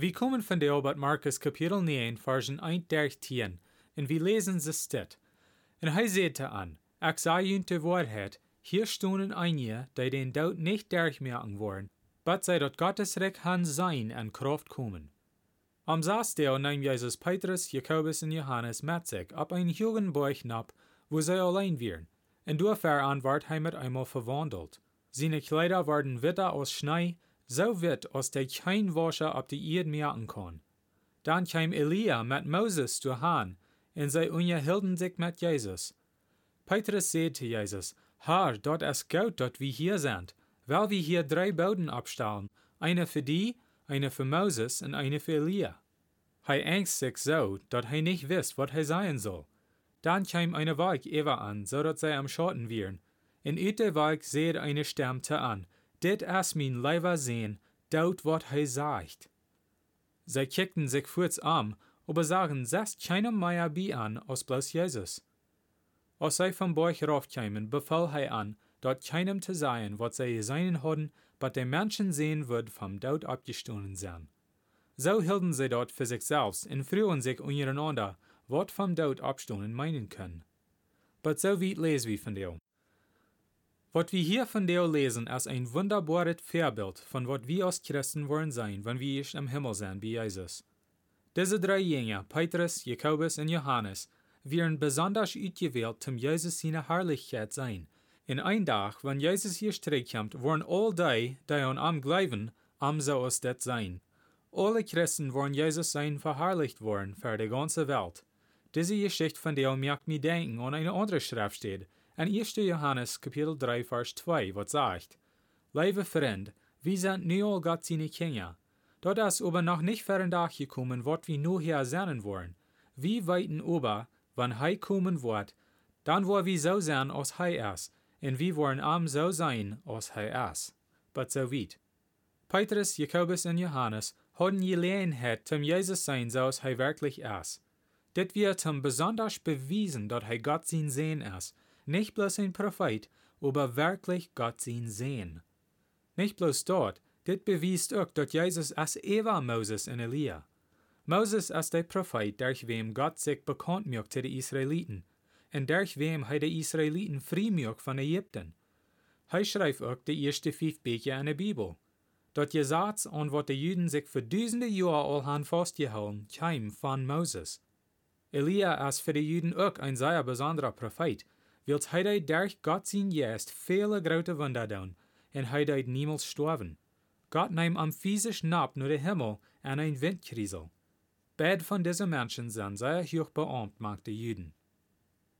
Wir kommen von der Obert Markus Kapitel 9, Versen 1 durch 10, und wir lesen es dit. Und er sagte an, ich sage ihnen die Wahrheit, hier stunden einige, die den Tod nicht durchmerken wollen, aber sei dort Gottes Recht han sein an Kraft kommen. Am Saasdeel nahm Jesus Petrus, Jakobus und Johannes mit ab ein Berg nab, wo sie allein wären, und an ward er mit einmal verwandelt. Seine Kleider waren witter aus Schnee, so wit als der kein Wascher ab die Erde merken kann. Dann kam Elia mit Moses zu Han, und sie unterhielten sich mit Jesus. Petrus sagte Jesus, Herr, dort ist gut, dort wir hier sind, weil wir hier drei Boden abstellen, eine für die, eine für Moses und eine für Elia. Er ängst sich so, dass er nicht wisst, was er sein soll. Dann kam eine Wolke Eva an, so dass sie am Schatten wären. In der Wolke seht eine Stimme an, dit ist mein Leiber sehen, dort wat er sagt. Sie kickten sich kurz an, aber sagen, setzt keinem mehr bei an, als bloß Jesus. Als sie vom Berg raufkamen, befahl er an, dort keinem zu sein, was sie gesehen hatten, but der Menschen sehen wird vom Tod abgestohlen sein. So hielten sie dort für sich selbst und frühen sich untereinander, was vom Tod abstohlen meinen können. But so weit lesen wir von dir. Was wir hier von dir lesen, ist ein wunderbares Vorbild von was wir als Christen wollen sein, wenn wir im Himmel sind bei Jesus. Diese drei Jünger, Petrus, Jakobus und Johannes, werden besonders ausgewählt, um Jesus seine Herrlichkeit sein. In ein Tag, wenn Jesus hier zurückkommt, wollen all die, die an ihm glauben, am so als das sein. Alle Christen wollen Jesus sein verherrlicht worden für die ganze Welt. Diese Geschichte von der merkt mir denken an eine andere Schriftstelle, in 1. Johannes Kapitel 3, Vers 2, was sagt, Liebe Freund, wir sind nu all Gott seine Kinder. Dort ist aber noch nicht fern gekommen, was wir nur hier sehen wollen. Wir weiten aber, wenn Hei kommen wird, dann wollen wir so sein, als Hei ist, und wir wollen am so sein, als Hei ist. But so weit. Petrus, Jakobus und Johannes hatten Gelegenheit, zum Jesus sein, so als Hei wirklich ist. Dit wird zum besonders bewiesen, dass Hei Gott sein Sehen ist, nicht bloß ein Prophet, aber wirklich Gott sein Sehen. Nicht bloß dort, dit bewiest auch, dass Jesus als Eva Moses und Elia. Moses ist der Prophet, durch wem Gott sich bekannt macht zu den Israeliten, und durch wem er die Israeliten frei von Ägypten. Er schreibt auch die ersten fünf Bücher in der Bibel. Dort gesagt und was die Juden sich für tausende Jahre all han festgehalten, kam von Moses. Elia ist für die Juden auch ein sehr besonderer Prophet, wilt hij hij durch Gott sein Geist viele grote Wunder doen, en hij deed niemals sterven. Gott nahm am physisch nab nur de Himmel an ein Windkriesel. Beide von diesen Menschen sind sehr hoch beammt, mag die Juden.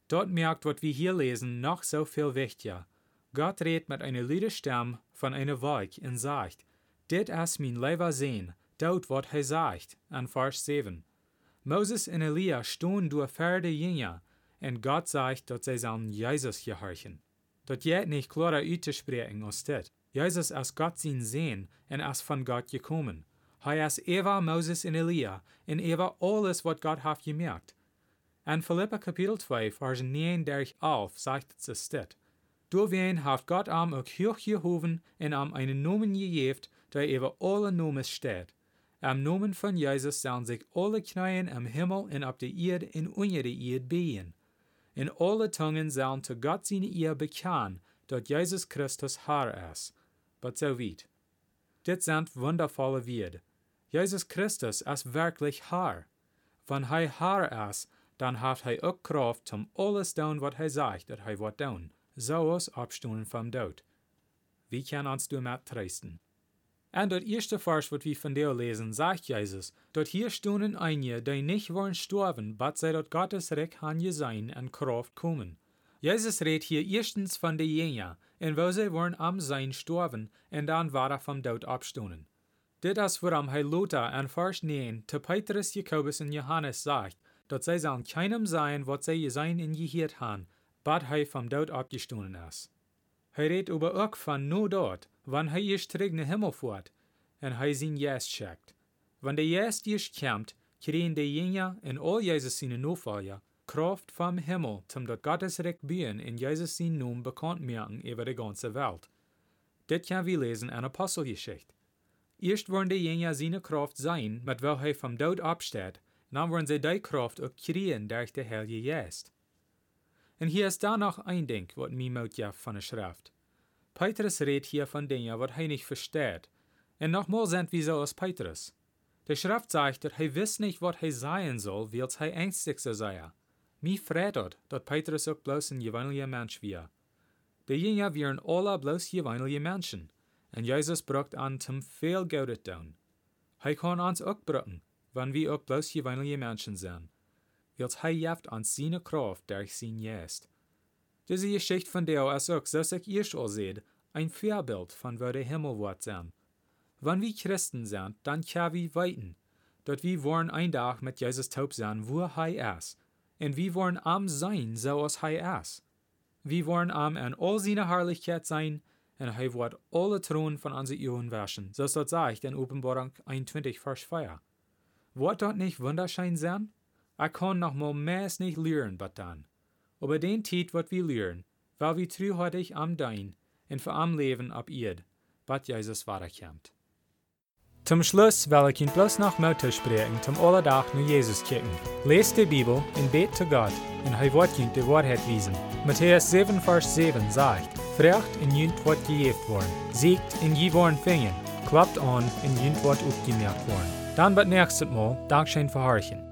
Dort merkt, was wir hier lesen, noch so viel wichtiger. Gott redet mit einer lauten Stimme von einer Wolke und sagt, Dit ist mein Leber sehen, dort wat er sagt, an Vers 7. Moses und Elia stehen durch Pferde Jünger, und Gott sagt, dass sie sollen Jesus gehorchen. Dort jet nicht klarer auszusprechen als das. Jesus ist Gott sein Sehen und ist von Gott gekommen. Er ist Eva, Moses und Elia und Eva alles, was Gott hat gemerkt. In Philippa Kapitel 2, Vers 9 durch 11 sagt es. Durch wen hat Gott am auch hoch gehoben und am einen Nomen gegeben, der über alle Nomen steht. Am Nomen von Jesus sollen sich alle Knien am Himmel und auf der Erde und unter der Erde behen in alle Zungen sollen zu Gott seine Ehe bekennen, dass Jesus Christus Herr ist. But so weit. Dit sind wundervolle Wörter. Jesus Christus ist wirklich Herr. Wenn er Herr ist, dann hat er auch Kraft zum alles tun, was er sagt, dass er wird tun. So aus Abstunden vom Tod. Wie kann uns du mit trösten? Und das erste Vers, was wir von dir lesen, sagt Jesus, dort hier stunden einige, die nicht wollen sterben, but sei dort Gottes Recht han sein und Kraft kommen. Jesus redet hier erstens von den Jünger, und wo sie wollen am sein sterben, und dann war er vom Tod abstunden. Dit is waarom hij Lothar en vers 9 te Petrus, Jacobus en Johannes sagt, dat zij zullen keinem zijn wat zij zijn en geheerd han, bad hij vom dood opgestonden is. Redt aber ook van no dort, wann eerst terug naar hemel voert, en hij zijn jes checkt. Wann der jes eerst komt, kriegen de jenja en al Jezus zijn novolger kracht vom Himmel, zum dat Gottes Recht bien in Jezus zijn naam bekannt maken über de ganze Welt. Dit kan we lezen in Apostelgeschichte. Eerst worden de jenja zijn kracht zijn, met wel hij vom dood opstaat, dan worden ze die kracht ook kriegen durch de Heilige Geest. En hier is daar nog een ding wat mij moet ja van de schrift. Petrus redt hier van dingen wat hij niet versteht. En nogmaals zijn we zo als Petrus. De schrift zegt dat hij wist niet wat hij zijn zal, wils hij angstig zou zijn. Mij vredet dat Petrus ook bloos een gewöhnlicher Mensch wie. De jongen waren alle bloos gewöhnliche Menschen. En Jezus bracht aan zum veel Geld doen. Hij kan ons ook brengen, wanneer we ook bloos gewöhnliche Menschen zijn. Hij jeft aan zijn kracht durch zijn Geest. Diese Geschichte von der ist auch, so ich ihr schon seht, ein Vorbild von wo der Himmel wird sein. Wenn wir Christen sind, dann können wir weiten, dort wir wollen ein Tag mit Jesus taub sein, wo er ist, und wir wollen am sein, so als er ist. Wir wollen am in all seine Herrlichkeit sein, und er wird alle Thron von unseren Ohren waschen, so sagt in Offenbarung 21, Vers 4. Wird dort nicht wunderschön sein? Kann noch mal mehr nicht but dann. Aber den Tiet wat wir lernen, weil wir truhärtig am Dein und für am Leben ab Erd, bat Jesus weiterkommt. Zum Schluss will ich Ihnen bloß noch Mutter sprechen, zum Allerdach nur Jesus kicken. Lest die Bibel und bet zu Gott, und er wird Ihnen die Wahrheit wiesen. Matthäus 7, Vers 7 sagt, Frecht in jünt wird gejeft worden, siegt in je worden fingen, klappt an in jünt wird aufgemerkt worden. Dann wird nächstes Mal Dankeschön verhorchen.